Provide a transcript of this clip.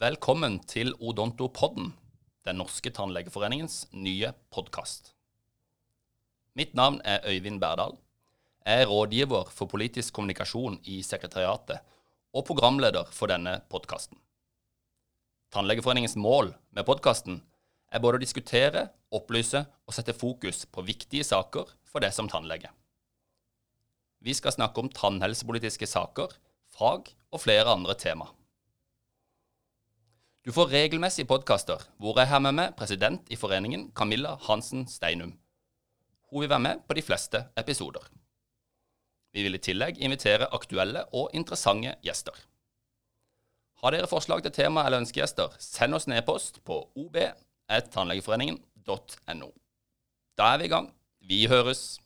Velkommen til Odontopodden, Den norske tannlegeforeningens nye podkast. Mitt navn er Øyvind Berdal. Jeg er rådgiver for politisk kommunikasjon i sekretariatet og programleder for denne podkasten. Tannlegeforeningens mål med podkasten er både å diskutere, opplyse og sette fokus på viktige saker for deg som tannlege. Vi skal snakke om tannhelsepolitiske saker, fag og flere andre tema. Du får regelmessige podkaster hvor jeg har med meg president i foreningen, Camilla Hansen Steinum. Hun vil være med på de fleste episoder. Vi vil i tillegg invitere aktuelle og interessante gjester. Har dere forslag til tema eller ønskegjester, send oss en e-post på ob.tannlegeforeningen.no. Da er vi i gang. Vi høres.